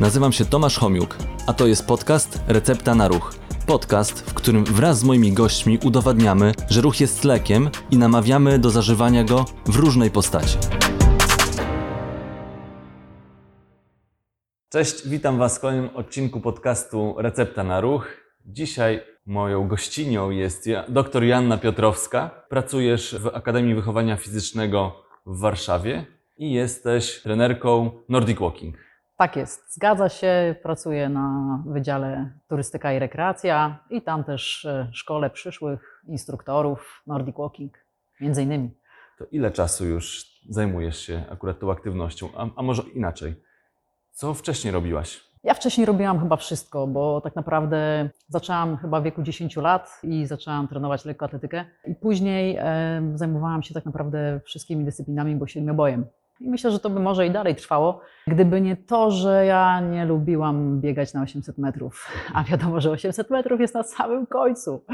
Nazywam się Tomasz Homiuk, a to jest podcast Recepta na Ruch. Podcast, w którym wraz z moimi gośćmi udowadniamy, że ruch jest lekiem i namawiamy do zażywania go w różnej postaci. Cześć, witam Was w kolejnym odcinku podcastu Recepta na Ruch. Dzisiaj moją gościnią jest dr Joanna Piotrowska. Pracujesz w Akademii Wychowania Fizycznego w Warszawie i jesteś trenerką Nordic Walking. Tak jest, zgadza się. Pracuję na Wydziale Turystyka i Rekreacja i tam też e, szkole przyszłych instruktorów Nordic Walking, między innymi. To ile czasu już zajmujesz się akurat tą aktywnością? A, a może inaczej? Co wcześniej robiłaś? Ja wcześniej robiłam chyba wszystko, bo tak naprawdę zaczęłam chyba w wieku 10 lat i zaczęłam trenować lekkoatletykę. I później e, zajmowałam się tak naprawdę wszystkimi dyscyplinami, bo siedmiobojem. I myślę, że to by może i dalej trwało, gdyby nie to, że ja nie lubiłam biegać na 800 metrów. A wiadomo, że 800 metrów jest na samym końcu.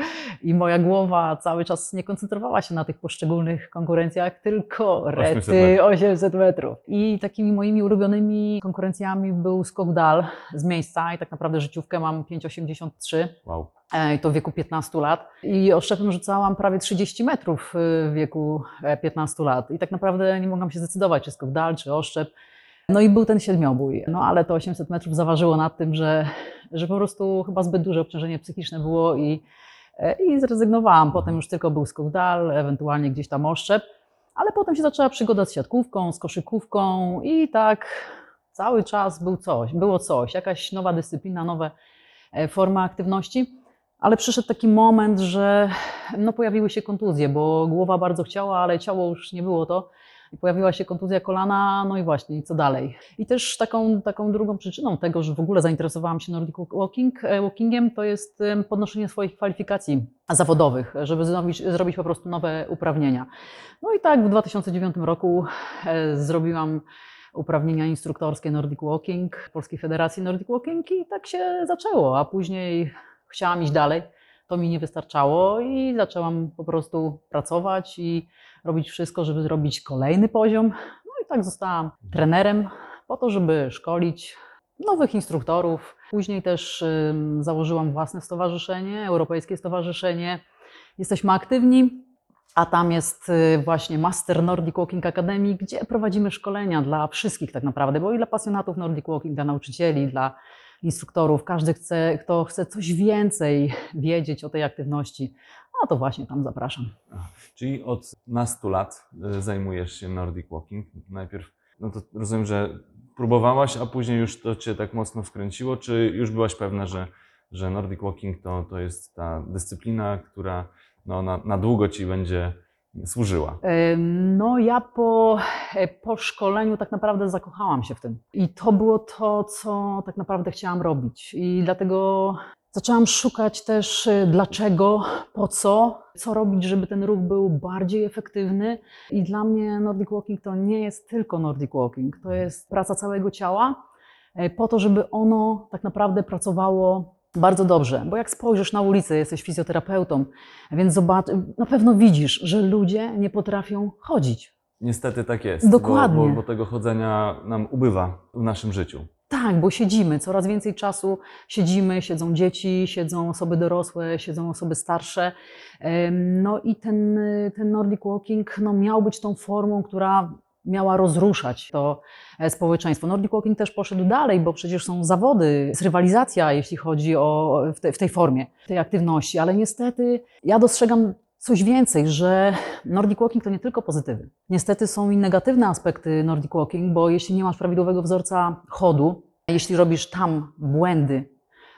I moja głowa cały czas nie koncentrowała się na tych poszczególnych konkurencjach, tylko 800 rety metrów. 800 metrów. I takimi moimi ulubionymi konkurencjami był skok dal z miejsca i tak naprawdę życiówkę mam 5,83 Wow. E, i to w wieku 15 lat. I oszczepem rzucałam prawie 30 metrów y, w wieku e, 15 lat. I tak naprawdę nie mogłam się zdecydować, czy skok dal, czy oszczep. No i był ten siedmiobój. No ale to 800 metrów zaważyło nad tym, że, że po prostu chyba zbyt duże obciążenie psychiczne było i, e, i zrezygnowałam. Potem już tylko był skok dal, ewentualnie gdzieś tam oszczep. Ale potem się zaczęła przygoda z siatkówką, z koszykówką i tak cały czas był coś, było coś, jakaś nowa dyscyplina, nowe e, formy aktywności. Ale przyszedł taki moment, że no, pojawiły się kontuzje, bo głowa bardzo chciała, ale ciało już nie było to. I pojawiła się kontuzja kolana, no i właśnie, i co dalej? I też taką, taką drugą przyczyną tego, że w ogóle zainteresowałam się Nordic walking, e, Walkingiem, to jest podnoszenie swoich kwalifikacji zawodowych, żeby zrobić, zrobić po prostu nowe uprawnienia. No i tak w 2009 roku e, zrobiłam uprawnienia instruktorskie Nordic Walking, Polskiej Federacji Nordic Walking i tak się zaczęło, a później chciałam iść dalej. To mi nie wystarczało i zaczęłam po prostu pracować i robić wszystko, żeby zrobić kolejny poziom. No i tak zostałam trenerem po to, żeby szkolić nowych instruktorów. Później też założyłam własne stowarzyszenie, Europejskie Stowarzyszenie. Jesteśmy aktywni, a tam jest y, właśnie Master Nordic Walking Academy, gdzie prowadzimy szkolenia dla wszystkich tak naprawdę, bo i dla pasjonatów Nordic Walking, dla nauczycieli, dla instruktorów, każdy chce, kto chce coś więcej wiedzieć o tej aktywności, no to właśnie tam zapraszam. Czyli od nastu lat y, zajmujesz się Nordic Walking. Najpierw, no to rozumiem, że próbowałaś, a później już to Cię tak mocno wkręciło, czy już byłaś pewna, że, że Nordic Walking to, to jest ta dyscyplina, która no, na, na długo Ci będzie służyła? No, ja po, e, po szkoleniu tak naprawdę zakochałam się w tym. I to było to, co tak naprawdę chciałam robić. I dlatego zaczęłam szukać też e, dlaczego, po co, co robić, żeby ten ruch był bardziej efektywny. I dla mnie Nordic Walking to nie jest tylko Nordic Walking, to jest praca całego ciała e, po to, żeby ono tak naprawdę pracowało bardzo dobrze. Bo jak spojrzysz na ulicę, jesteś fizjoterapeutą, więc zobacz, na pewno widzisz, że ludzie nie potrafią chodzić. Niestety tak jest. Dokładnie. Bo, bo, bo tego chodzenia nam ubywa w naszym życiu. Tak, bo siedzimy, coraz więcej czasu siedzimy, siedzą dzieci, siedzą osoby dorosłe, siedzą osoby starsze. No i ten, ten Nordic Walking no, miał być tą formą, która miała rozruszać to e, społeczeństwo. Nordic Walking też poszedł dalej, bo przecież są zawody, jest rywalizacja, jeśli chodzi o w, te, w tej formie, tej aktywności, ale niestety ja dostrzegam coś więcej, że Nordic Walking to nie tylko pozytywy. Niestety są i negatywne aspekty Nordic Walking, bo jeśli nie masz prawidłowego wzorca chodu, jeśli robisz tam błędy,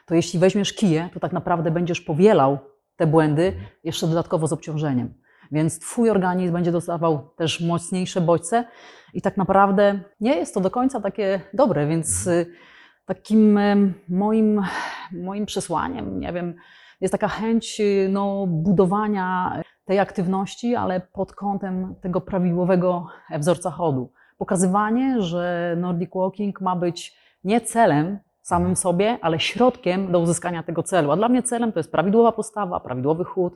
to jeśli weźmiesz kije, to tak naprawdę będziesz powielał te błędy jeszcze dodatkowo z obciążeniem. Więc Twój organizm będzie dostawał też mocniejsze bodźce i tak naprawdę nie jest to do końca takie dobre, więc y, takim moim, moim przesłaniem, nie wiem, jest taka chęć y, no, budowania tej aktywności, ale pod kątem tego prawidłowego wzorca chodu. Pokazywanie, że Nordic Walking ma być nie celem samym sobie, ale środkiem do uzyskania tego celu. A dla mnie celem to jest prawidłowa postawa, prawidłowy chód.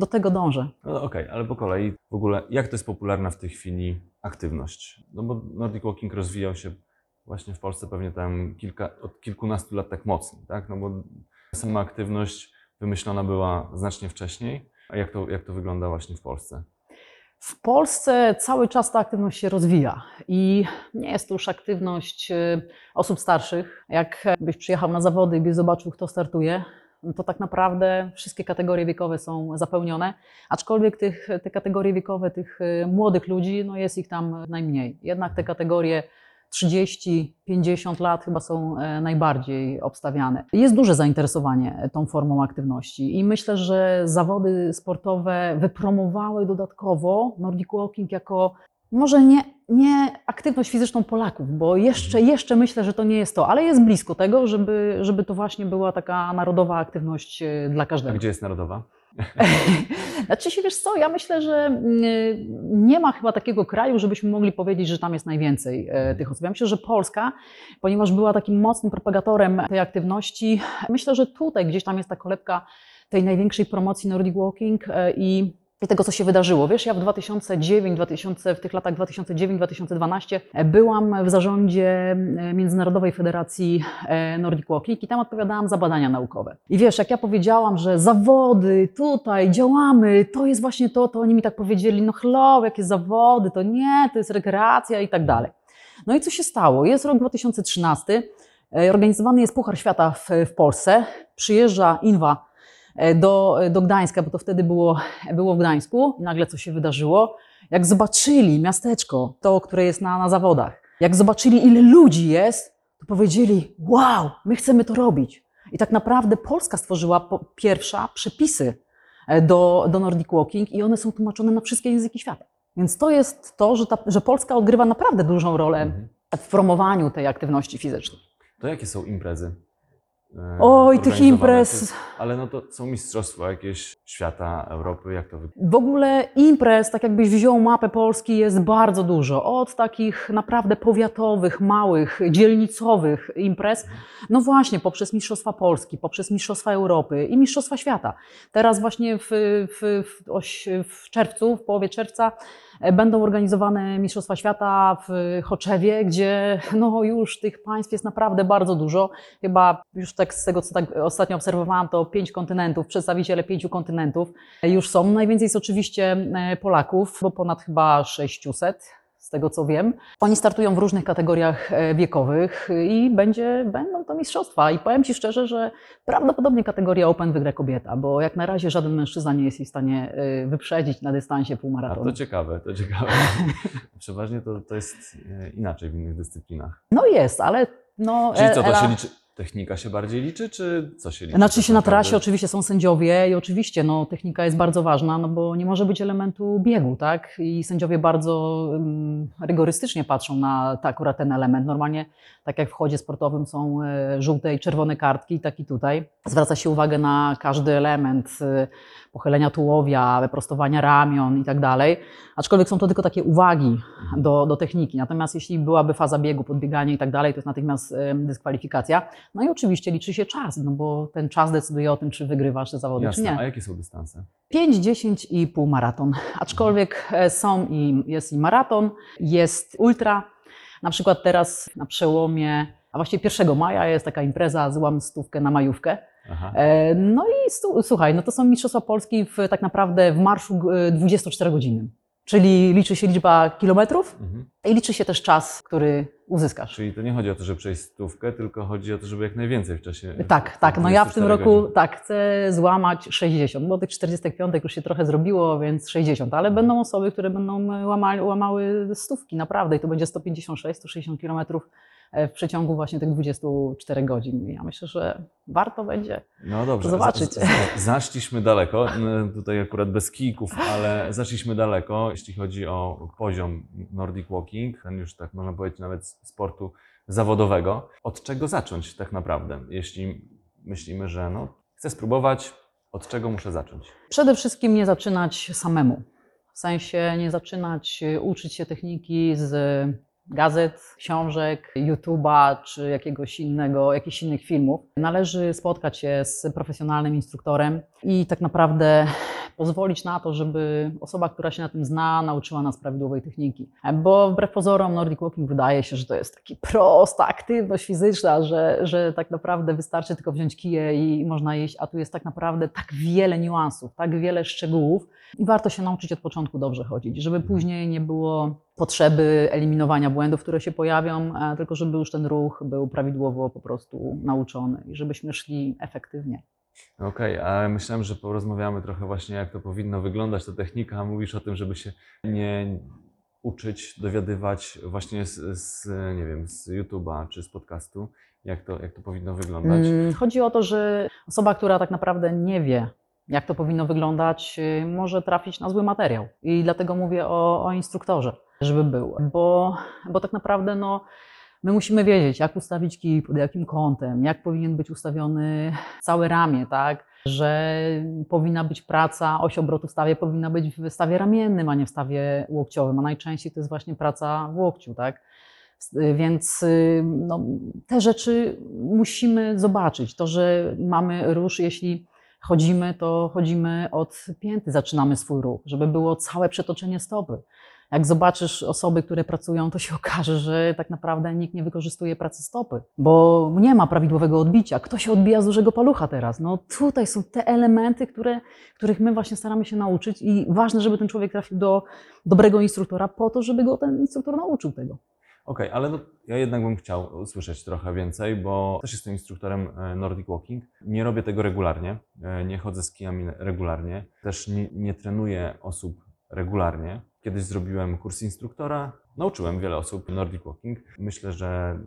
Do tego dążę. No okej, ale po kolei w ogóle jak to jest popularna w tej chwili aktywność? No bo Nordic Walking rozwijał się właśnie w Polsce pewnie tam kilka, od kilkunastu lat tak mocniej, tak? No bo sama aktywność wymyślona była znacznie wcześniej. A jak to, jak to wygląda właśnie w Polsce? W Polsce cały czas ta aktywność się rozwija i nie jest to już aktywność y, osób starszych. Jak byś przyjechał na zawody i byś zobaczył, kto startuje, to tak naprawdę wszystkie kategorie wiekowe są zapełnione, aczkolwiek tych, te kategorie wiekowe tych y, młodych ludzi, no jest ich tam najmniej. Jednak te kategorie 30-50 lat chyba są e, najbardziej obstawiane. Jest duże zainteresowanie tą formą aktywności i myślę, że zawody sportowe wypromowały dodatkowo Nordic Walking jako może nie, nie aktywność fizyczną Polaków, bo jeszcze, jeszcze myślę, że to nie jest to, ale jest blisko tego, żeby, żeby to właśnie była taka narodowa aktywność e, dla A każdego. gdzie jest narodowa? Znaczy się, wiesz co, ja myślę, że mm, nie ma chyba takiego kraju, żebyśmy mogli powiedzieć, że tam jest najwięcej e, tych osób. Ja myślę, że Polska, ponieważ była takim mocnym propagatorem tej aktywności, myślę, że tutaj gdzieś tam jest ta kolebka tej największej promocji Nordic Walking e, i i tego, co się wydarzyło. Wiesz, ja w 2009, 2000, w tych latach 2009-2012 byłam w zarządzie e, Międzynarodowej Federacji e, Nordic Walking i tam odpowiadałam za badania naukowe. I wiesz, jak ja powiedziałam, że zawody, tutaj działamy, to jest właśnie to, to oni mi tak powiedzieli, no hello, jakie zawody, to nie, to jest rekreacja i tak dalej. No i co się stało? Jest rok 2013, e, organizowany jest Puchar Świata w, w Polsce, przyjeżdża Inwa e, do, do Gdańska, bo to wtedy było, było w Gdańsku i nagle co się wydarzyło? Jak zobaczyli miasteczko, to, które jest na, na zawodach, jak zobaczyli ile ludzi jest, to powiedzieli, wow, my chcemy to robić. I tak naprawdę Polska stworzyła po, pierwsza przepisy e, do, do Nordic Walking i one są tłumaczone na wszystkie języki świata. Więc to jest to, że, ta, że Polska odgrywa naprawdę dużą rolę Mhm. w promowaniu tej aktywności fizycznej. To jakie są imprezy? E, Oj, tych imprez. Ale no to są mistrzostwa jakieś świata, Europy, jak to wygląda? W ogóle imprez, tak jakbyś wziął mapę Polski, jest bardzo dużo. Od takich naprawdę powiatowych, małych, dzielnicowych imprez, no właśnie poprzez Mistrzostwa Polski, poprzez Mistrzostwa Europy i Mistrzostwa Świata. Teraz właśnie w, w, w, w czerwcu, w połowie czerwca będą organizowane Mistrzostwa Świata w Choczewie, gdzie no już tych państw jest naprawdę bardzo dużo. Chyba już tak z tego, co tak ostatnio obserwowałam, to pięć kontynentów, przedstawiciele pięciu kontynentów już są. Najwięcej jest oczywiście e, Polaków, bo ponad chyba 600 z tego co wiem. Oni startują w różnych kategoriach e, wiekowych i będzie, będą to mistrzostwa. I powiem Ci szczerze, że prawdopodobnie kategoria Open wygra kobieta, bo jak na razie żaden mężczyzna nie jest jej w stanie e, wyprzedzić na dystansie A półmaratonu. to ciekawe, to ciekawe. Przeważnie to, to jest e, inaczej w innych dyscyplinach. No jest, ale no... Czyli co, to Ela- się liczy? Technika się bardziej liczy, czy co się liczy? Znaczy tak się na naprawdę? trasie oczywiście są sędziowie i oczywiście no, technika jest bardzo ważna, no bo nie może być elementu biegu, tak? I sędziowie bardzo um, rygorystycznie patrzą na ta, akurat ten element. Normalnie, tak jak w chodzie sportowym są e, żółte i czerwone kartki, tak i tutaj. Zwraca się uwagę na każdy element e, pochylenia tułowia, wyprostowania ramion i tak dalej. Aczkolwiek są to tylko takie uwagi do, do techniki. Natomiast jeśli byłaby faza biegu, podbieganie i tak dalej, to jest natychmiast dyskwalifikacja. No i oczywiście liczy się czas, no bo ten czas decyduje o tym, czy wygrywasz te zawody, Jasne. czy A nie. jakie są dystanse? 5, 10 i pół maraton. Aczkolwiek e, są i jest i maraton, jest ultra. Na przykład teraz na przełomie, a właściwie 1 maja jest taka impreza, złam stówkę na majówkę. Aha. E, No i słuchaj, no to są Mistrzostwa Polski w, tak naprawdę w marszu e, 24-godzinnym. Czyli liczy się liczba kilometrów Mhm. i liczy się też czas, który uzyskasz. Czyli to nie chodzi o to, żeby przejść stówkę, tylko chodzi o to, żeby jak najwięcej w czasie. Tak, tak. No ja w tym 24 roku godzin. tak chcę złamać 60, bo tych 45 już się trochę zrobiło, więc 60, ale będą osoby, które będą łamały stówki naprawdę i to będzie 156-160 kilometrów e, w przeciągu właśnie tych 24 godzin. Ja myślę, że warto będzie. No dobrze. zobaczyć. Z- z- Zaszliśmy daleko, tutaj akurat bez kijków, ale zaszliśmy daleko, jeśli chodzi o poziom Nordic Walking, ten już tak można powiedzieć nawet sportu zawodowego. Od czego zacząć tak naprawdę, jeśli myślimy, że no, chcę spróbować, od czego muszę zacząć? Przede wszystkim nie zaczynać samemu. W sensie nie zaczynać y, uczyć się techniki z gazet, książek, YouTube'a czy jakiegoś innego, jakichś innych filmów. Należy spotkać się z profesjonalnym instruktorem, i tak naprawdę pozwolić na to, żeby osoba, która się na tym zna, nauczyła nas prawidłowej techniki. Bo wbrew pozorom Nordic Walking wydaje się, że to jest taki prosta aktywność fizyczna, że, że tak naprawdę wystarczy tylko wziąć kije i można jeść, a tu jest tak naprawdę tak wiele niuansów, tak wiele szczegółów i warto się nauczyć od początku dobrze chodzić, żeby później nie było potrzeby eliminowania błędów, które się pojawią, e, tylko żeby już ten ruch był prawidłowo po prostu nauczony i żebyśmy szli efektywnie. Okej, a myślałem, że porozmawiamy trochę właśnie, jak to powinno wyglądać, ta technika. Mówisz o tym, żeby się nie uczyć, dowiadywać właśnie z, z nie wiem, z YouTube'a czy z podcastu, jak to, jak to powinno wyglądać. Mm, Chodzi o to, że osoba, która tak naprawdę nie wie, jak to powinno wyglądać, y, może trafić na zły materiał. I dlatego mówię o, o instruktorze, żeby był. Bo, bo tak naprawdę no, my musimy wiedzieć, jak ustawić kij, pod jakim kątem, jak powinien być ustawiony całe ramię, tak? Że powinna być praca, oś obrotu w stawie powinna być w stawie ramiennym, a nie w stawie łokciowym. A najczęściej to jest właśnie praca w łokciu, tak? Więc no, te rzeczy musimy zobaczyć. To, że mamy rusz, jeśli chodzimy, to chodzimy od pięty, zaczynamy swój ruch, żeby było całe przetoczenie stopy. Jak zobaczysz osoby, które pracują, to się okaże, że tak naprawdę nikt nie wykorzystuje pracy stopy, bo nie ma prawidłowego odbicia. Kto się odbija z dużego palucha teraz? No tutaj są te elementy, które, których my właśnie staramy się nauczyć i ważne, żeby ten człowiek trafił do dobrego instruktora po to, żeby go ten instruktor nauczył tego. Okej, ale no, ja jednak bym chciał usłyszeć trochę więcej, bo też jestem instruktorem e, Nordic Walking. Nie robię tego regularnie, e, nie chodzę z kijami regularnie, też nie, nie trenuję osób regularnie. Kiedyś zrobiłem kurs instruktora, nauczyłem wiele osób Nordic Walking. Myślę, że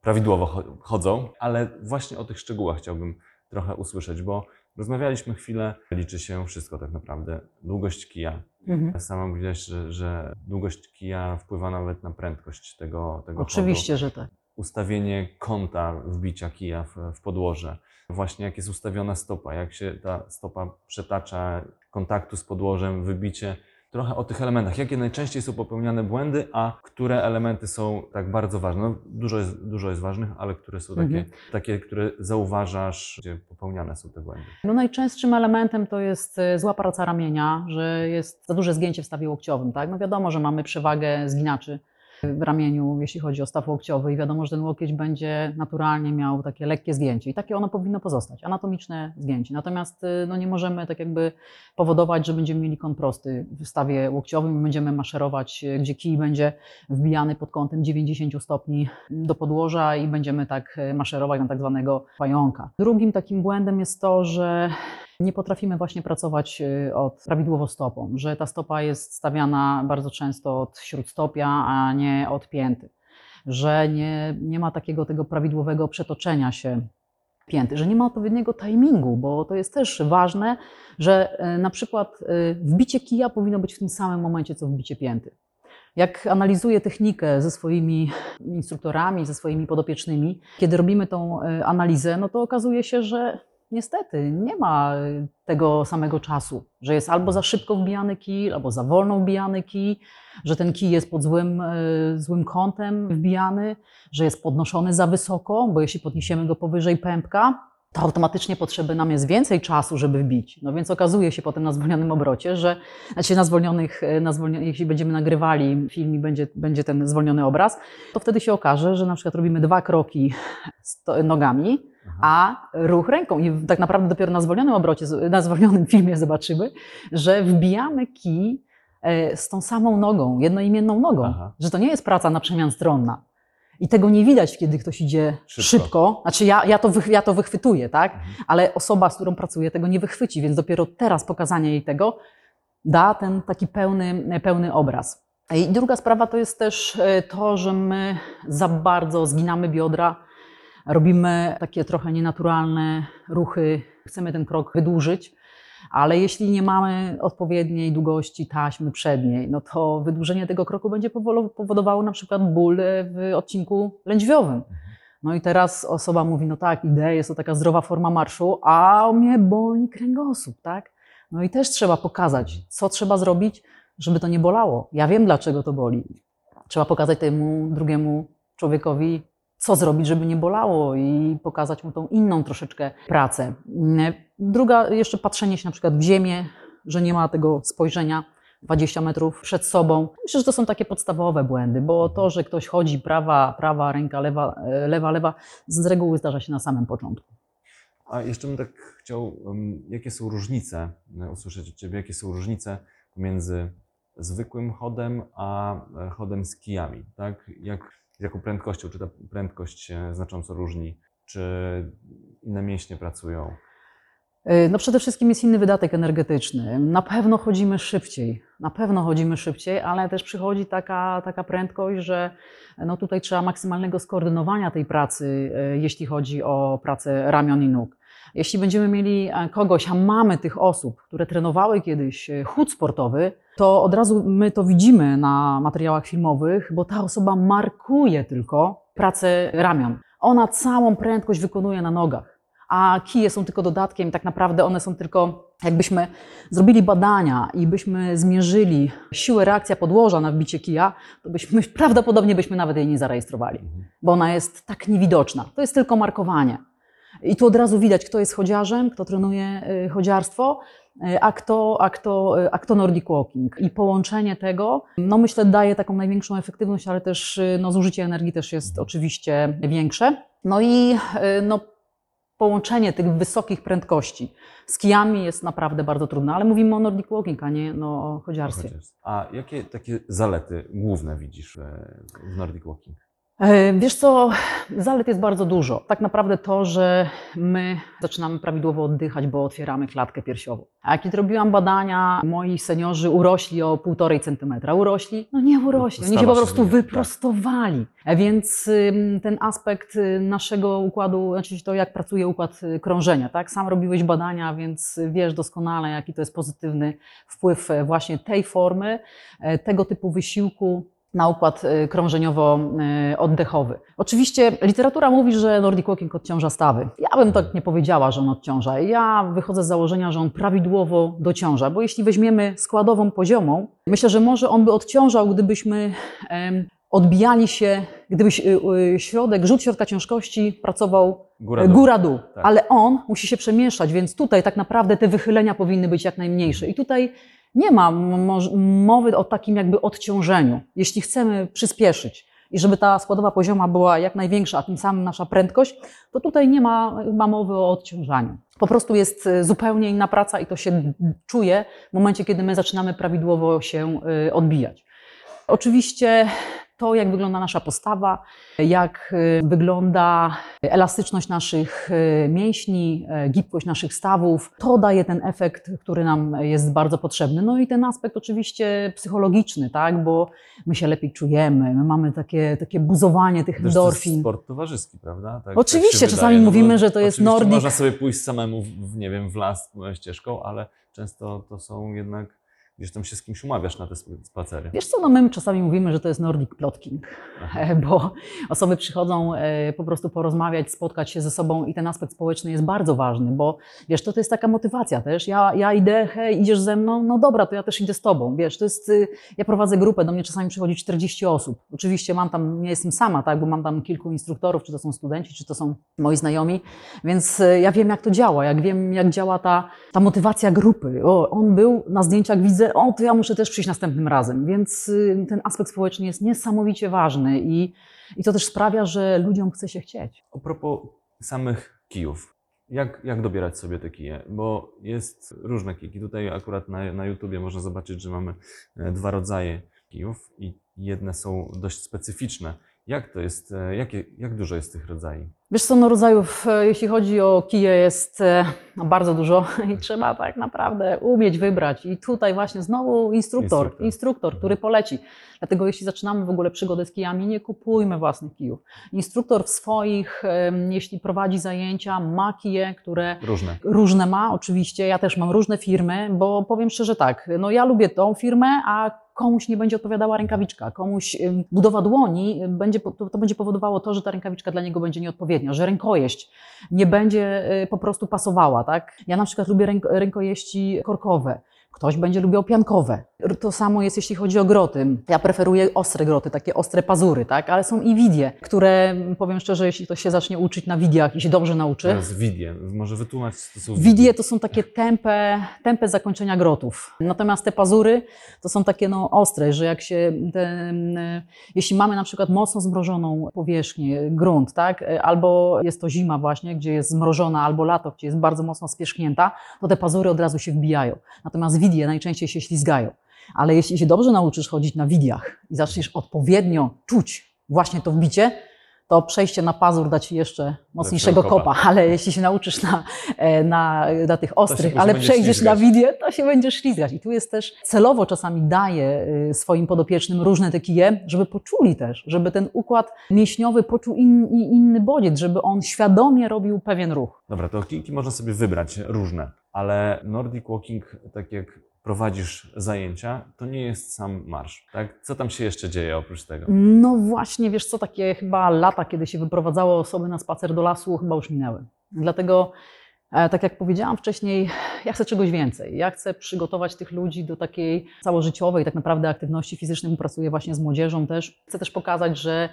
prawidłowo cho- chodzą, ale właśnie o tych szczegółach chciałbym trochę usłyszeć, bo rozmawialiśmy chwilę, liczy się wszystko tak naprawdę. Długość kija, Mhm. Sama mówiłaś, że, że długość kija wpływa nawet na prędkość tego, tego Oczywiście, chodu. że tak. Ustawienie kąta wbicia kija w, w podłoże. Właśnie jak jest ustawiona stopa, jak się ta stopa przetacza kontaktu z podłożem, wybicie. Trochę o tych elementach. Jakie najczęściej są popełniane błędy, a które elementy są tak bardzo ważne? No, dużo, jest, dużo jest ważnych, ale które są takie, Mhm. takie, które zauważasz, gdzie popełniane są te błędy? No najczęstszym elementem to jest e, zła praca ramienia, że jest za duże zgięcie w stawie łokciowym. Tak? No wiadomo, że mamy przewagę zginaczy w ramieniu, jeśli chodzi o staw łokciowy i wiadomo, że ten łokieć będzie naturalnie miał takie lekkie zgięcie i takie ono powinno pozostać, anatomiczne zgięcie. Natomiast y, no, nie możemy tak jakby powodować, że będziemy mieli kąt prosty w stawie łokciowym będziemy maszerować, y, gdzie kij będzie wbijany pod kątem 90 stopni do podłoża i będziemy tak y, maszerować na tak zwanego pająka. Drugim takim błędem jest to, że nie potrafimy właśnie pracować y, od prawidłowo stopą, że ta stopa jest stawiana bardzo często od śródstopia, a nie od pięty, że nie, nie ma takiego tego prawidłowego przetoczenia się pięty, że nie ma odpowiedniego timingu, bo to jest też ważne, że y, na przykład y, wbicie kija powinno być w tym samym momencie, co wbicie pięty. Jak analizuję technikę ze swoimi instruktorami, ze swoimi podopiecznymi, kiedy robimy tą analizę, no to okazuje się, że niestety nie ma tego samego czasu, że jest albo za szybko wbijany kij, albo za wolno wbijany kij, że ten kij jest pod złym, y, złym kątem wbijany, że jest podnoszony za wysoko, bo jeśli podniesiemy go powyżej pępka, to automatycznie potrzeby nam jest więcej czasu, żeby wbić. No więc okazuje się potem na zwolnionym obrocie, że znaczy na zwolnionych, y, na zwolnionych jeśli będziemy nagrywali film i będzie, będzie ten zwolniony obraz, to wtedy się okaże, że na przykład robimy dwa kroki sto- nogami, a ruch ręką. I tak naprawdę dopiero na zwolnionym obrocie, na zwolnionym filmie zobaczymy, że wbijamy kij e, z tą samą nogą, jednoimienną nogą. Aha. Że to nie jest praca na przemian stronna. I tego nie widać, kiedy ktoś idzie Szybko. szybko. Znaczy ja, ja, to wych, ja to wychwytuję, tak? Mhm. Ale osoba, z którą pracuję, tego nie wychwyci, więc dopiero teraz pokazanie jej tego da ten taki pełny, pełny obraz. I druga sprawa to jest też e, to, że my za bardzo zginamy biodra, robimy takie trochę nienaturalne ruchy, chcemy ten krok wydłużyć, ale jeśli nie mamy odpowiedniej długości taśmy przedniej, no to wydłużenie tego kroku będzie powodowało na przykład ból e, w odcinku lędźwiowym. No i teraz osoba mówi, no tak, idę, jest to taka zdrowa forma marszu, a mnie boli kręgosłup, tak? No i też trzeba pokazać, co trzeba zrobić, żeby to nie bolało. Ja wiem, dlaczego to boli. Trzeba pokazać temu drugiemu człowiekowi, co zrobić, żeby nie bolało i pokazać mu tą inną troszeczkę pracę. Mm, Druga, jeszcze patrzenie się na przykład w ziemię, że nie ma tego spojrzenia 20 metrów przed sobą. Myślę, że to są takie podstawowe błędy, bo to, że ktoś chodzi prawa, prawa ręka, lewa, e, lewa, lewa, z reguły zdarza się na samym początku. A jeszcze bym tak chciał, jakie są różnice, e, usłyszeć od Ciebie, jakie są różnice pomiędzy zwykłym chodem a e, chodem z kijami, tak? Jak, z jaką prędkością, czy ta prędkość się znacząco różni, czy inne mięśnie pracują? Y, No przede wszystkim jest inny wydatek energetyczny. Na pewno chodzimy szybciej, na pewno chodzimy szybciej, ale też przychodzi taka, taka prędkość, że no tutaj trzeba maksymalnego skoordynowania tej pracy, y, jeśli chodzi o pracę ramion i nóg. Jeśli będziemy mieli e, kogoś, a mamy tych osób, które trenowały kiedyś e, chód sportowy, to od razu my to widzimy na materiałach filmowych, bo ta osoba markuje tylko pracę ramion. Ona całą prędkość wykonuje na nogach a kije są tylko dodatkiem, tak naprawdę one są tylko, jakbyśmy zrobili badania i byśmy zmierzyli siłę reakcja podłoża na wbicie kija, to byśmy prawdopodobnie byśmy nawet jej nie zarejestrowali, bo ona jest tak niewidoczna. To jest tylko markowanie. I tu od razu widać, kto jest chodziarzem, kto trenuje y, chodziarstwo, y, a kto, a, kto, y, a kto Nordic Walking. I połączenie tego, no myślę, daje taką największą efektywność, ale też no, zużycie energii też jest oczywiście większe. No i no, połączenie tych wysokich prędkości z kijami jest naprawdę bardzo trudne, ale mówimy o Nordic Walking, a nie no, o chodziarstwie. A jakie takie zalety główne widzisz e, w Nordic Walking? E, Wiesz co, zalet jest bardzo dużo. Tak naprawdę to, że my zaczynamy prawidłowo oddychać, bo otwieramy klatkę piersiową. A kiedy robiłam badania, moi seniorzy urośli o 1,5 centymetra. Urośli? No nie urośli, oni się po prostu tak. wyprostowali. E, Więc ten aspekt y, naszego układu, znaczy to jak pracuje układ y, krążenia, tak? Sam robiłeś badania, więc wiesz doskonale, jaki to jest pozytywny wpływ e, właśnie tej formy, tego typu wysiłku na układ y, krążeniowo-oddechowy. Oczywiście literatura mówi, że Nordic Walking odciąża stawy. Ja bym tak nie powiedziała, że on odciąża. Ja wychodzę z założenia, że on prawidłowo dociąża, bo jeśli weźmiemy składową poziomą, myślę, że może on by odciążał, gdybyśmy odbijali się, gdybyś y, y, środek, rzut środka ciężkości pracował Góra dół. góra-dół, Tak. ale on musi się przemieszczać, więc tutaj tak naprawdę te wychylenia powinny być jak najmniejsze. I tutaj nie ma mowy o takim jakby odciążeniu. Jeśli chcemy przyspieszyć i żeby ta składowa pozioma była jak największa, a tym samym nasza prędkość, to tutaj nie ma, ma mowy o odciążaniu. Po prostu jest y, zupełnie inna praca i to się czuje w momencie, kiedy my zaczynamy prawidłowo się y, odbijać. Oczywiście to, jak wygląda nasza postawa, jak y, wygląda elastyczność naszych y, mięśni, y, gibkość naszych stawów, to daje ten efekt, który nam jest bardzo potrzebny. No i ten aspekt oczywiście psychologiczny, tak, bo my się lepiej czujemy, my mamy takie, takie buzowanie tych Też to jest endorfin. sport towarzyski, prawda? Tak, Oczywiście, tak czasami wydaje, mówimy, bo że to jest Nordic- Można sobie pójść samemu, w, nie wiem, w las ścieżką, ale często to są jednak, gdzieś tam się z kimś umawiasz na te sp- spacery. Wiesz co, no my czasami mówimy, że to jest Nordic Plotking, Aha. bo osoby przychodzą e, po prostu porozmawiać, spotkać się ze sobą i ten aspekt społeczny jest bardzo ważny, bo wiesz, to, to jest taka motywacja też. Ja, ja idę, hej, idziesz ze mną, no dobra, to ja też idę z tobą. Wiesz, to jest, y, ja prowadzę grupę, do mnie czasami przychodzi 40 osób. Oczywiście mam tam, nie jestem sama, tak, bo mam tam kilku instruktorów, czy to są studenci, czy to są moi znajomi, więc y, ja wiem, jak to działa, jak wiem, jak działa ta, ta motywacja grupy. O, on był na zdjęciach, widzę, o, to ja muszę też przyjść następnym razem. Więc y, ten aspekt społeczny jest niesamowicie ważny i, i to też sprawia, że ludziom chce się chcieć. A propos samych kijów. Jak, jak dobierać sobie te kije? Bo jest różne kijki. Tutaj akurat na, na YouTubie można zobaczyć, że mamy e, dwa rodzaje kijów i jedne są dość specyficzne. Jak to jest, e, jakie, jak dużo jest tych rodzajów? Wiesz co, no rodzajów, e, jeśli chodzi o kije, jest e, no, bardzo dużo i trzeba tak naprawdę umieć wybrać. I tutaj właśnie znowu instruktor, Instruktor. instruktor, który poleci. Dlatego jeśli zaczynamy w ogóle przygodę z kijami, nie kupujmy własnych kijów. Instruktor w swoich, jeśli prowadzi zajęcia, ma kije, które Różne. Różne ma, oczywiście. Ja też mam różne firmy, bo powiem szczerze tak, no ja lubię tą firmę, a komuś nie będzie odpowiadała rękawiczka, komuś budowa dłoni będzie, to, to będzie powodowało to, że ta rękawiczka dla niego będzie nieodpowiednia, że rękojeść nie będzie y, po prostu pasowała, tak? Ja na przykład lubię ręk, rękojeści korkowe, Ktoś będzie lubił piankowe. To samo jest, jeśli chodzi o groty. Ja preferuję ostre groty, takie ostre pazury, tak? Ale są i widie, które, powiem szczerze, jeśli ktoś się zacznie uczyć na widiach i się dobrze nauczy, Teraz widie. Może wytłumacz, co to są Widie to są takie tępe, tępe zakończenia grotów. Natomiast te pazury to są takie no, ostre, że jak się, te, mm, jeśli mamy na przykład mocno zmrożoną powierzchnię, grunt, tak, albo jest to zima właśnie, gdzie jest zmrożona, albo lato, gdzie jest bardzo mocno spierzchnięta, to te pazury od razu się wbijają. Natomiast widie najczęściej się ślizgają. Ale jeśli się dobrze nauczysz chodzić na widiach i zaczniesz odpowiednio czuć właśnie to wbicie, to przejście na pazur da ci jeszcze mocniejszego kopa. kopa. Ale jeśli się nauczysz na, e, na, na tych ostrych, ale przejdziesz na ślizgać. widie, to się będziesz ślizgać. I tu jest też celowo czasami daję y, swoim podopiecznym różne te kije, żeby poczuli też, żeby ten układ mięśniowy poczuł in, inny bodziec, żeby on świadomie robił pewien ruch. Dobra, to kijki można sobie wybrać różne, ale Nordic Walking, tak jak prowadzisz zajęcia, to nie jest sam marsz, tak? Co tam się jeszcze dzieje oprócz tego? No właśnie, wiesz co, takie chyba lata, kiedy się wyprowadzało osoby na spacer do lasu, chyba już minęły. Dlatego, e, tak jak powiedziałam wcześniej, ja chcę czegoś więcej. Ja chcę przygotować tych ludzi do takiej całożyciowej tak naprawdę aktywności fizycznej. Pracuję właśnie z młodzieżą też. Chcę też pokazać, że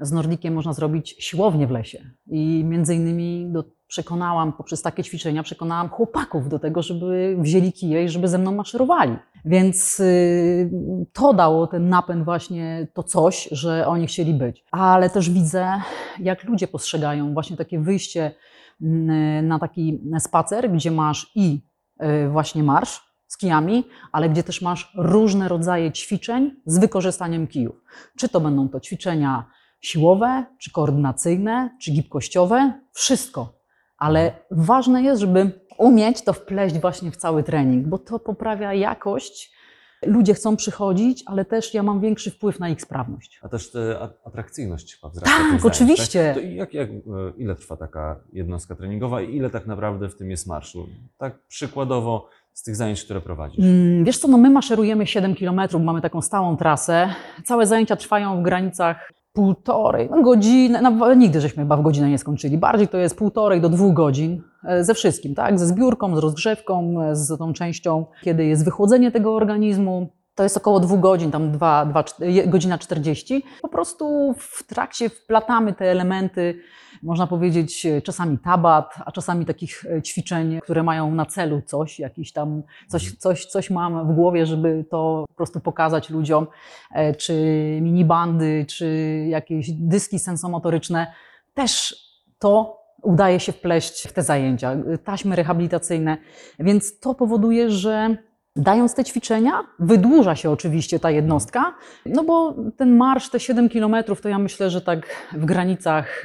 z Nordikiem można zrobić siłownię w lesie. I między innymi do, przekonałam poprzez takie ćwiczenia, przekonałam chłopaków do tego, żeby wzięli kije i żeby ze mną maszerowali. Więc y, to dało ten napęd właśnie, to coś, że oni chcieli być. Ale też widzę, jak ludzie postrzegają właśnie takie wyjście mm, na taki spacer, gdzie masz i y, właśnie marsz z kijami, ale gdzie też masz różne rodzaje ćwiczeń z wykorzystaniem kijów. Czy to będą to ćwiczenia siłowe, czy koordynacyjne, czy gibkościowe, wszystko. Ale ważne jest, żeby umieć to wpleść właśnie w cały trening, bo to poprawia jakość. Ludzie chcą przychodzić, ale też ja mam większy wpływ na ich sprawność. A też te atrakcyjność chyba wzrasta. Tak, zajęć, oczywiście. Tak? Jak, jak, e, ile trwa taka jednostka treningowa i ile tak naprawdę w tym jest marszu? Tak przykładowo z tych zajęć, które prowadzisz. Mm, Wiesz co, no my maszerujemy 7 km, mamy taką stałą trasę. Całe zajęcia trwają w granicach półtorej no godziny, no, nigdy żeśmy chyba w godzinę nie skończyli. Bardziej to jest półtorej do dwóch godzin e, ze wszystkim, tak? Ze zbiórką, z rozgrzewką, e, z tą częścią, kiedy jest wychłodzenie tego organizmu. To jest około dwóch godzin, tam dwa, dwa, czt- je- godzina 40. Po prostu w trakcie wplatamy te elementy, można powiedzieć, e, czasami tabat, a czasami takich e, ćwiczeń, które mają na celu coś, jakiś tam, coś, coś, coś mam w głowie, żeby to po prostu pokazać ludziom, e, czy minibandy, czy jakieś dyski sensomotoryczne. Też to udaje się wpleść w te zajęcia, taśmy rehabilitacyjne, więc to powoduje, że Dając te ćwiczenia, wydłuża się oczywiście ta jednostka, no bo ten marsz, te 7 kilometrów, to ja myślę, że tak w granicach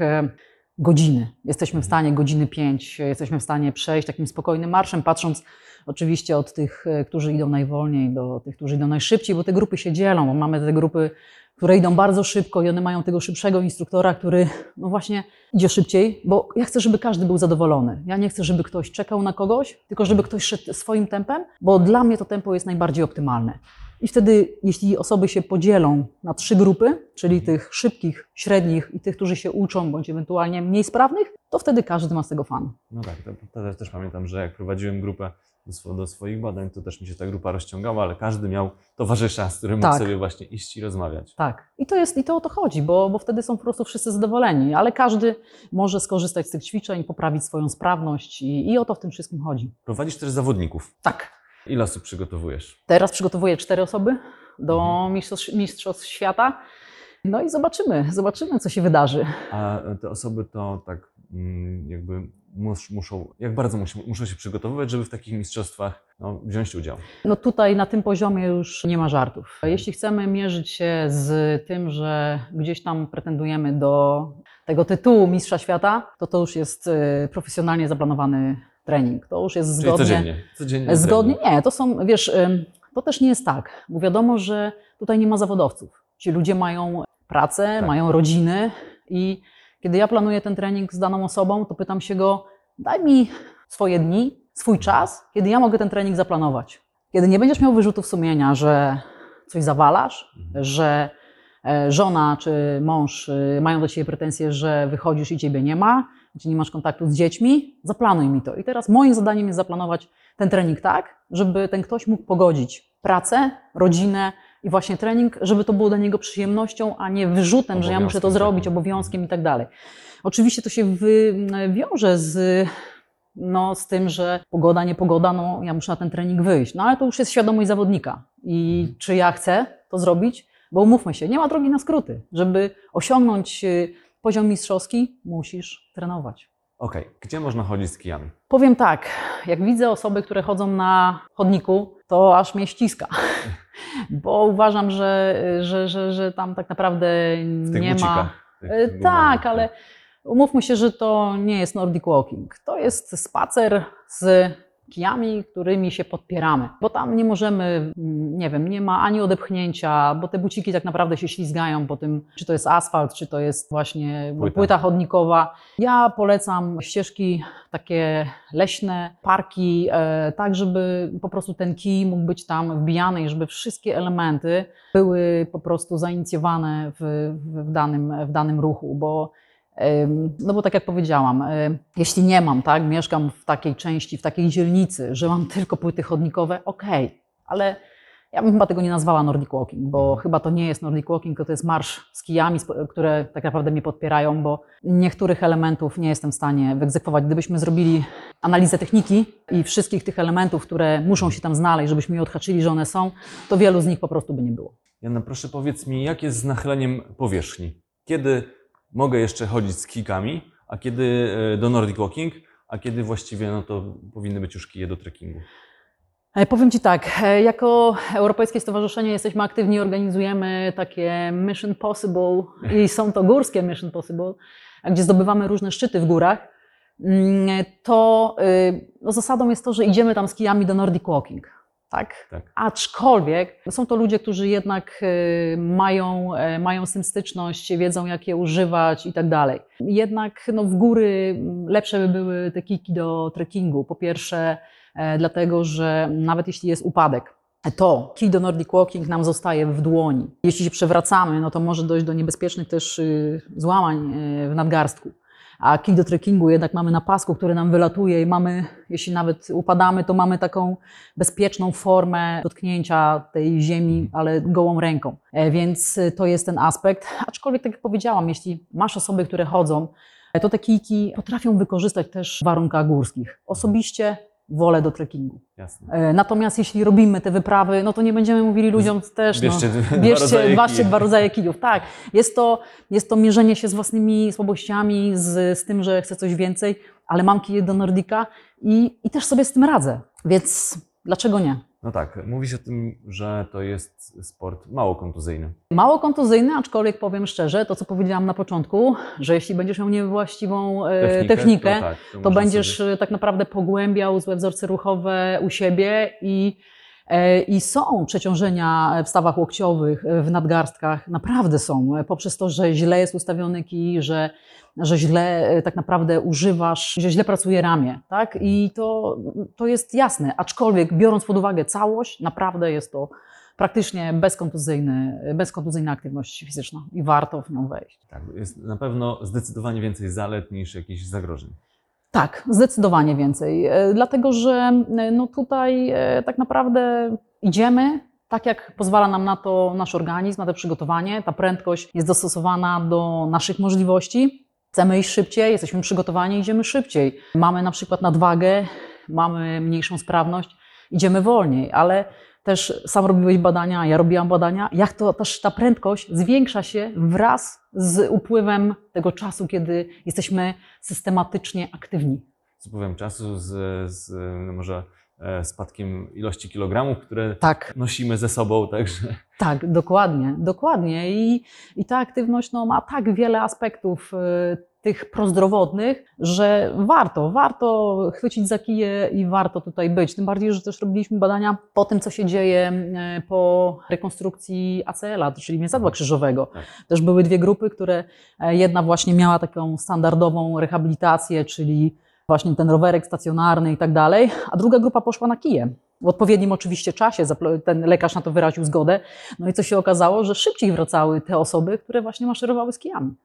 godziny. Jesteśmy w stanie, godziny 5, jesteśmy w stanie przejść takim spokojnym marszem, patrząc oczywiście od tych, e, którzy idą najwolniej, do tych, którzy idą najszybciej, bo te grupy się dzielą, bo mamy te grupy, które idą bardzo szybko i one mają tego szybszego instruktora, który no właśnie idzie szybciej, bo ja chcę, żeby każdy był zadowolony. Ja nie chcę, żeby ktoś czekał na kogoś, tylko żeby ktoś szedł swoim tempem, bo dla mnie to tempo jest najbardziej optymalne. I wtedy, jeśli osoby się podzielą na trzy grupy, czyli tych szybkich, średnich i tych, którzy się uczą, bądź ewentualnie mniej sprawnych, to wtedy każdy ma z tego fan. No tak, to, to też, też pamiętam, że jak prowadziłem grupę do, do swoich badań, to też mi się ta grupa rozciągała, ale każdy miał towarzysza, z którym mógł Tak. sobie właśnie iść i rozmawiać. Tak. I to, jest, i to o to chodzi, bo, bo wtedy są po prostu wszyscy zadowoleni, ale każdy może skorzystać z tych ćwiczeń, poprawić swoją sprawność i, i o to w tym wszystkim chodzi. Prowadzisz też zawodników. Tak. Ile osób przygotowujesz? Teraz przygotowuję cztery osoby do Mhm. mistrzostw, mistrzostw świata. No i zobaczymy, zobaczymy, co się wydarzy. A te osoby to tak mm, jakby mus, muszą, jak bardzo muszą, muszą się przygotowywać, żeby w takich mistrzostwach no, wziąć udział? No tutaj na tym poziomie już nie ma żartów. Jeśli chcemy mierzyć się z tym, że gdzieś tam pretendujemy do tego tytułu Mistrza Świata, to to już jest y, profesjonalnie zaplanowany trening. To już jest Czyli zgodnie. codziennie. codziennie Zgodnie? trening. Nie, to są, wiesz, to też nie jest tak, bo wiadomo, że tutaj nie ma zawodowców. Ci ludzie mają pracę, Tak. mają rodziny i kiedy ja planuję ten trening z daną osobą, to pytam się go, daj mi swoje dni, swój czas, kiedy ja mogę ten trening zaplanować. Kiedy nie będziesz miał wyrzutów sumienia, że coś zawalasz, Mhm. że żona czy mąż y, mają do ciebie pretensje, że wychodzisz i ciebie nie ma, gdzie nie masz kontaktu z dziećmi, zaplanuj mi to. I teraz moim zadaniem jest zaplanować ten trening tak, żeby ten ktoś mógł pogodzić pracę, rodzinę i właśnie trening, żeby to było dla niego przyjemnością, a nie wyrzutem, że ja muszę to zrobić, takim. obowiązkiem i tak dalej. Oczywiście to się wiąże z, no, z tym, że pogoda, niepogoda, no ja muszę na ten trening wyjść. No ale to już jest świadomość zawodnika. I czy ja chcę to zrobić? Bo umówmy się, nie ma drogi na skróty. Żeby osiągnąć y, poziom mistrzowski, musisz trenować. Okej, gdzie można chodzić z kijami? Powiem tak, jak widzę osoby, które chodzą na chodniku, to aż mnie ściska. Bo uważam, że, że, że, że tam tak naprawdę nie ma. E, gumowych, Tak, ale umówmy się, że to nie jest Nordic Walking. To jest spacer z kijami, którymi się podpieramy. Bo tam nie możemy, mm, nie wiem, nie ma ani odepchnięcia, bo te buciki tak naprawdę się ślizgają po tym, czy to jest asfalt, czy to jest właśnie Płyta. płyta, chodnikowa. Ja polecam ścieżki takie leśne, parki, e, tak żeby po prostu ten kij mógł być tam wbijany i żeby wszystkie elementy były po prostu zainicjowane w, w, danym, w danym ruchu, bo No bo tak jak powiedziałam, jeśli nie mam, tak, mieszkam w takiej części, w takiej dzielnicy, że mam tylko płyty chodnikowe, okej, ale ja bym chyba tego nie nazwała Nordic Walking, bo chyba to nie jest Nordic Walking, to, to jest marsz z kijami, które tak naprawdę mnie podpierają, bo niektórych elementów nie jestem w stanie wyegzekwować. Gdybyśmy zrobili analizę techniki i wszystkich tych elementów, które muszą się tam znaleźć, żebyśmy je odhaczyli, że one są, to wielu z nich po prostu by nie było. Jana, proszę powiedz mi, jak jest z nachyleniem powierzchni? Kiedy mogę jeszcze chodzić z kijkami, a kiedy e, do Nordic Walking, a kiedy właściwie no to powinny być już kije do trekkingu? E, Powiem Ci tak, e, jako Europejskie Stowarzyszenie jesteśmy aktywni, organizujemy takie Mission Possible i są to górskie Mission Possible, gdzie zdobywamy różne szczyty w górach. Mm, To no zasadą jest to, że idziemy tam z kijami do Nordic Walking. Tak? Tak. Aczkolwiek są to ludzie, którzy jednak y, mają, e, mają z tym styczność, wiedzą jak je używać i tak dalej. Jednak no, w góry lepsze by były te kiki do trekkingu. Po pierwsze, e, dlatego że nawet jeśli jest upadek, to kij do Nordic Walking nam zostaje w dłoni. Jeśli się przewracamy, no to może dojść do niebezpiecznych też y, złamań y, w nadgarstku. A kij do trekkingu jednak mamy na pasku, który nam wylatuje i mamy, jeśli nawet upadamy, to mamy taką bezpieczną formę dotknięcia tej ziemi, ale gołą ręką. E, Więc y, to jest ten aspekt. Aczkolwiek, tak jak powiedziałam, jeśli masz osoby, które chodzą, e, to te kijki potrafią wykorzystać też w warunkach górskich. Osobiście wolę do trekkingu. Jasne. E, Natomiast jeśli robimy te wyprawy, no to nie będziemy mówili ludziom też, Bierzcie no, dwa bierzcie, kijów. dwa rodzaje kijów. Tak, jest to, jest to mierzenie się z własnymi słabościami, z, z tym, że chcę coś więcej, ale mam kije do Nordika i, i też sobie z tym radzę, więc dlaczego nie? No tak, mówi się o tym, że to jest sport mało kontuzyjny. Mało kontuzyjny, aczkolwiek powiem szczerze, to co powiedziałam na początku, że jeśli będziesz miał niewłaściwą e, technikę, to, tak, to to będziesz sobie- e, tak naprawdę pogłębiał złe wzorce ruchowe u siebie i, i są przeciążenia w stawach łokciowych, e, w nadgarstkach, naprawdę są, e, poprzez to, że źle jest ustawiony kij, że, że źle e, tak naprawdę używasz, że źle pracuje ramię, tak? I to, to jest jasne, aczkolwiek biorąc pod uwagę całość, naprawdę jest to praktycznie bezkontuzyjny, bezkontuzyjna aktywność fizyczna i warto w nią wejść. Tak, jest na pewno zdecydowanie więcej zalet niż jakichś zagrożeń. Tak, zdecydowanie więcej. E, Dlatego, że e, no tutaj e, tak naprawdę idziemy tak, jak pozwala nam na to nasz organizm, na to przygotowanie. Ta prędkość jest dostosowana do naszych możliwości. Chcemy iść szybciej, jesteśmy przygotowani, idziemy szybciej. Mamy na przykład nadwagę, mamy mniejszą sprawność, idziemy wolniej, ale też sam robiłeś badania, ja robiłam badania, jak to też ta prędkość zwiększa się wraz z upływem tego czasu, kiedy jesteśmy systematycznie aktywni. Z upływem czasu, z, z no może e, spadkiem ilości kilogramów, które Tak, nosimy ze sobą, także tak, dokładnie, dokładnie. I, i ta aktywność no, ma tak wiele aspektów y, tych prozdrowotnych, że warto, warto chwycić za kije i warto tutaj być. Tym bardziej, że też robiliśmy badania po tym, co się dzieje y, po rekonstrukcji ACL-a, czyli więzadła krzyżowego. Tak. Też były dwie grupy, które e, jedna właśnie miała taką standardową rehabilitację, czyli właśnie ten rowerek stacjonarny i tak dalej, a druga grupa poszła na kije. W odpowiednim oczywiście czasie ten lekarz na to wyraził zgodę. No i co się okazało, że szybciej wracały te osoby, które właśnie maszerowały z kijami.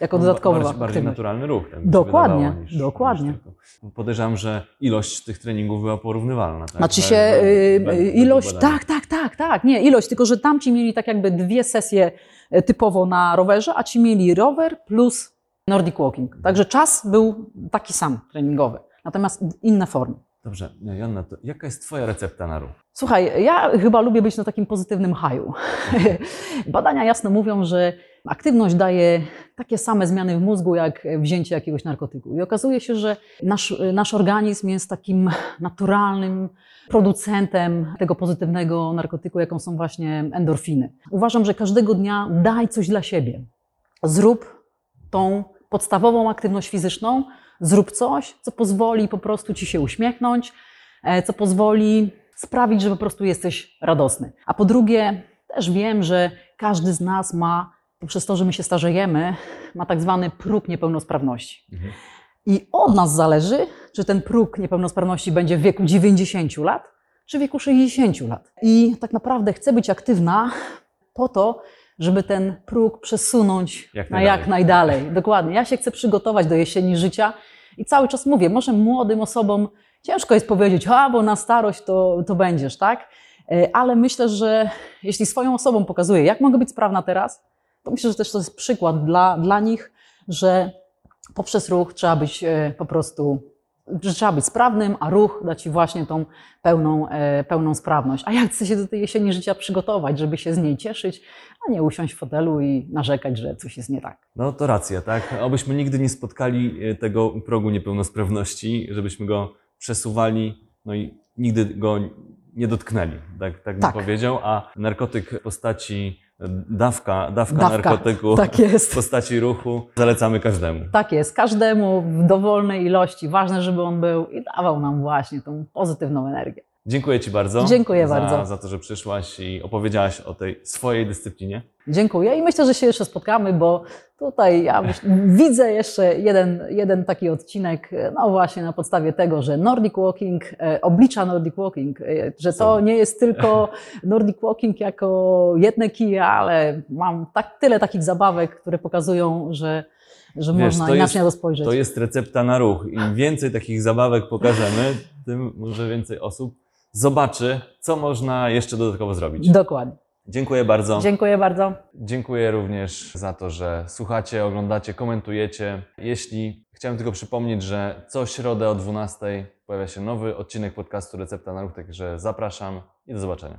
Jako dodatkowa bardziej, bardziej naturalny ruch. Tak Dokładnie, wydawało, niż, dokładnie. Niż tylko. Podejrzewam, że ilość tych treningów była porównywalna. Tak? Znaczy We- się y, y, według ilość, tak, tak, tak, tak, nie, ilość, tylko że tamci mieli tak jakby dwie sesje e, typowo na rowerze, a ci mieli rower plus Nordic Walking. Także czas był taki sam treningowy, natomiast inne formy. Dobrze, Joanna, to jaka jest Twoja recepta na ruch? Słuchaj, ja chyba lubię być na takim pozytywnym haju. Badania jasno mówią, że aktywność daje takie same zmiany w mózgu, jak wzięcie jakiegoś narkotyku. I okazuje się, że nasz, nasz organizm jest takim naturalnym producentem tego pozytywnego narkotyku, jaką są właśnie endorfiny. Uważam, że każdego dnia daj coś dla siebie. Zrób tą podstawową aktywność fizyczną, zrób coś, co pozwoli po prostu ci się uśmiechnąć, e, co pozwoli sprawić, że po prostu jesteś radosny. A po drugie, też wiem, że każdy z nas ma, poprzez to, że my się starzejemy, ma tak zwany próg niepełnosprawności. Mhm. I od nas zależy, czy ten próg niepełnosprawności będzie w wieku 90 lat, czy w wieku 60 lat. I tak naprawdę chcę być aktywna po to, żeby ten próg przesunąć Jak na jak najdalej. Dokładnie. Ja się chcę przygotować do jesieni życia i cały czas mówię, może młodym osobom ciężko jest powiedzieć, a bo na starość to, to będziesz, tak? E, Ale myślę, że jeśli swoją osobą pokazuję, jak mogę być sprawna teraz, to myślę, że też to jest przykład dla, dla nich, że poprzez ruch trzeba być e, po prostu, że trzeba być sprawnym, a ruch da Ci właśnie tą pełną, e, pełną sprawność. A jak chcę się do tej jesieni życia przygotować, żeby się z niej cieszyć, a nie usiąść w fotelu i narzekać, że coś jest nie tak. No to racja, tak? Obyśmy nigdy nie spotkali e, tego progu niepełnosprawności, żebyśmy go przesuwali, no i nigdy go nie dotknęli, tak, tak bym Tak. powiedział, a narkotyk w postaci dawka, dawka, Dawka, narkotyku tak w postaci ruchu zalecamy każdemu. Tak jest, każdemu w dowolnej ilości. Ważne, żeby on był i dawał nam właśnie tą pozytywną energię. Dziękuję Ci bardzo. Dziękuję za, bardzo. Za to, że przyszłaś i opowiedziałaś o tej swojej dyscyplinie. Dziękuję i myślę, że się jeszcze spotkamy, bo tutaj ja widzę jeszcze jeden, jeden taki odcinek, no właśnie na podstawie tego, że Nordic Walking e, oblicza Nordic Walking, e, że to nie jest tylko Nordic Walking jako jedne kije, ale mam tak, tyle takich zabawek, które pokazują, że, że Wiesz, można inaczej jest- na to spojrzeć. To jest recepta na ruch. Im więcej takich zabawek pokażemy, tym może więcej osób zobaczy, co można jeszcze dodatkowo zrobić. Dokładnie. Dziękuję bardzo. Dziękuję bardzo. Dziękuję również za to, że słuchacie, oglądacie, komentujecie. Jeśli chciałem tylko przypomnieć, że co środę o 12 pojawia się nowy odcinek podcastu Recepta na Ruch, także zapraszam i do zobaczenia.